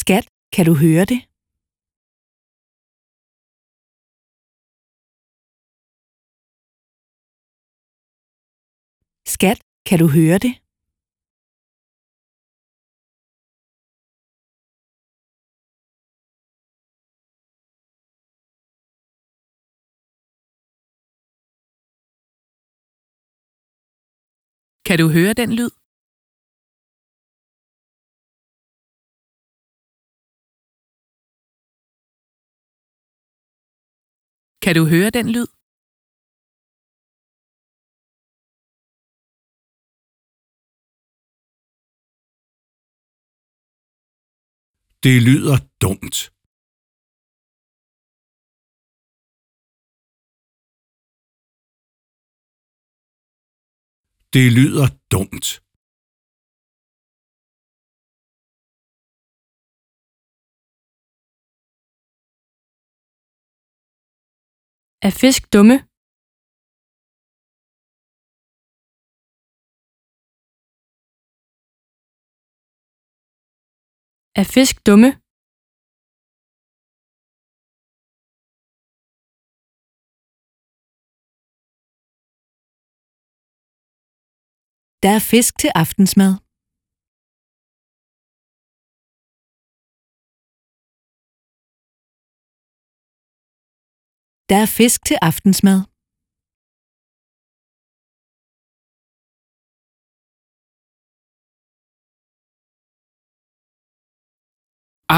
Skat, kan du høre det? Skat, kan du høre det? Kan du høre den lyd? Kan du høre den lyd? Det lyder dumt. Det lyder dumt. Er fisk dumme? Er fisk dumme? Der er fisk til aftensmad. Der er fisk til aftensmad.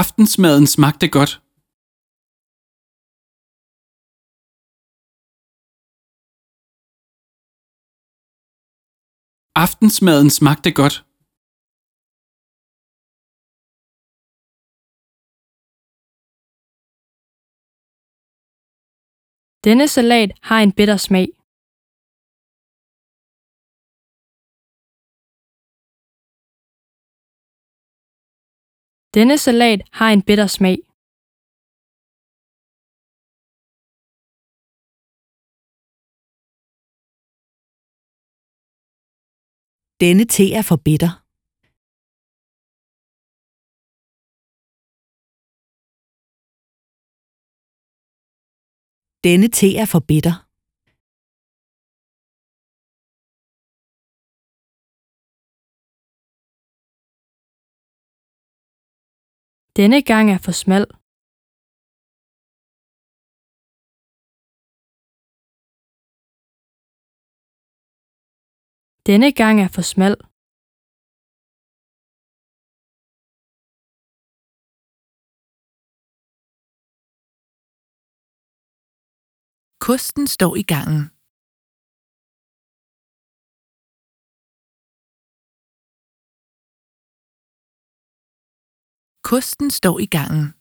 Aftensmaden smagte godt. Aftensmaden smagte godt. Denne salat har en bitter smag. Denne salat har en bitter smag. Denne te er for bitter. Denne te er for bitter. Denne gang er for smal. Denne gang er for smal. Kosten står i gangen. Kosten står i gangen.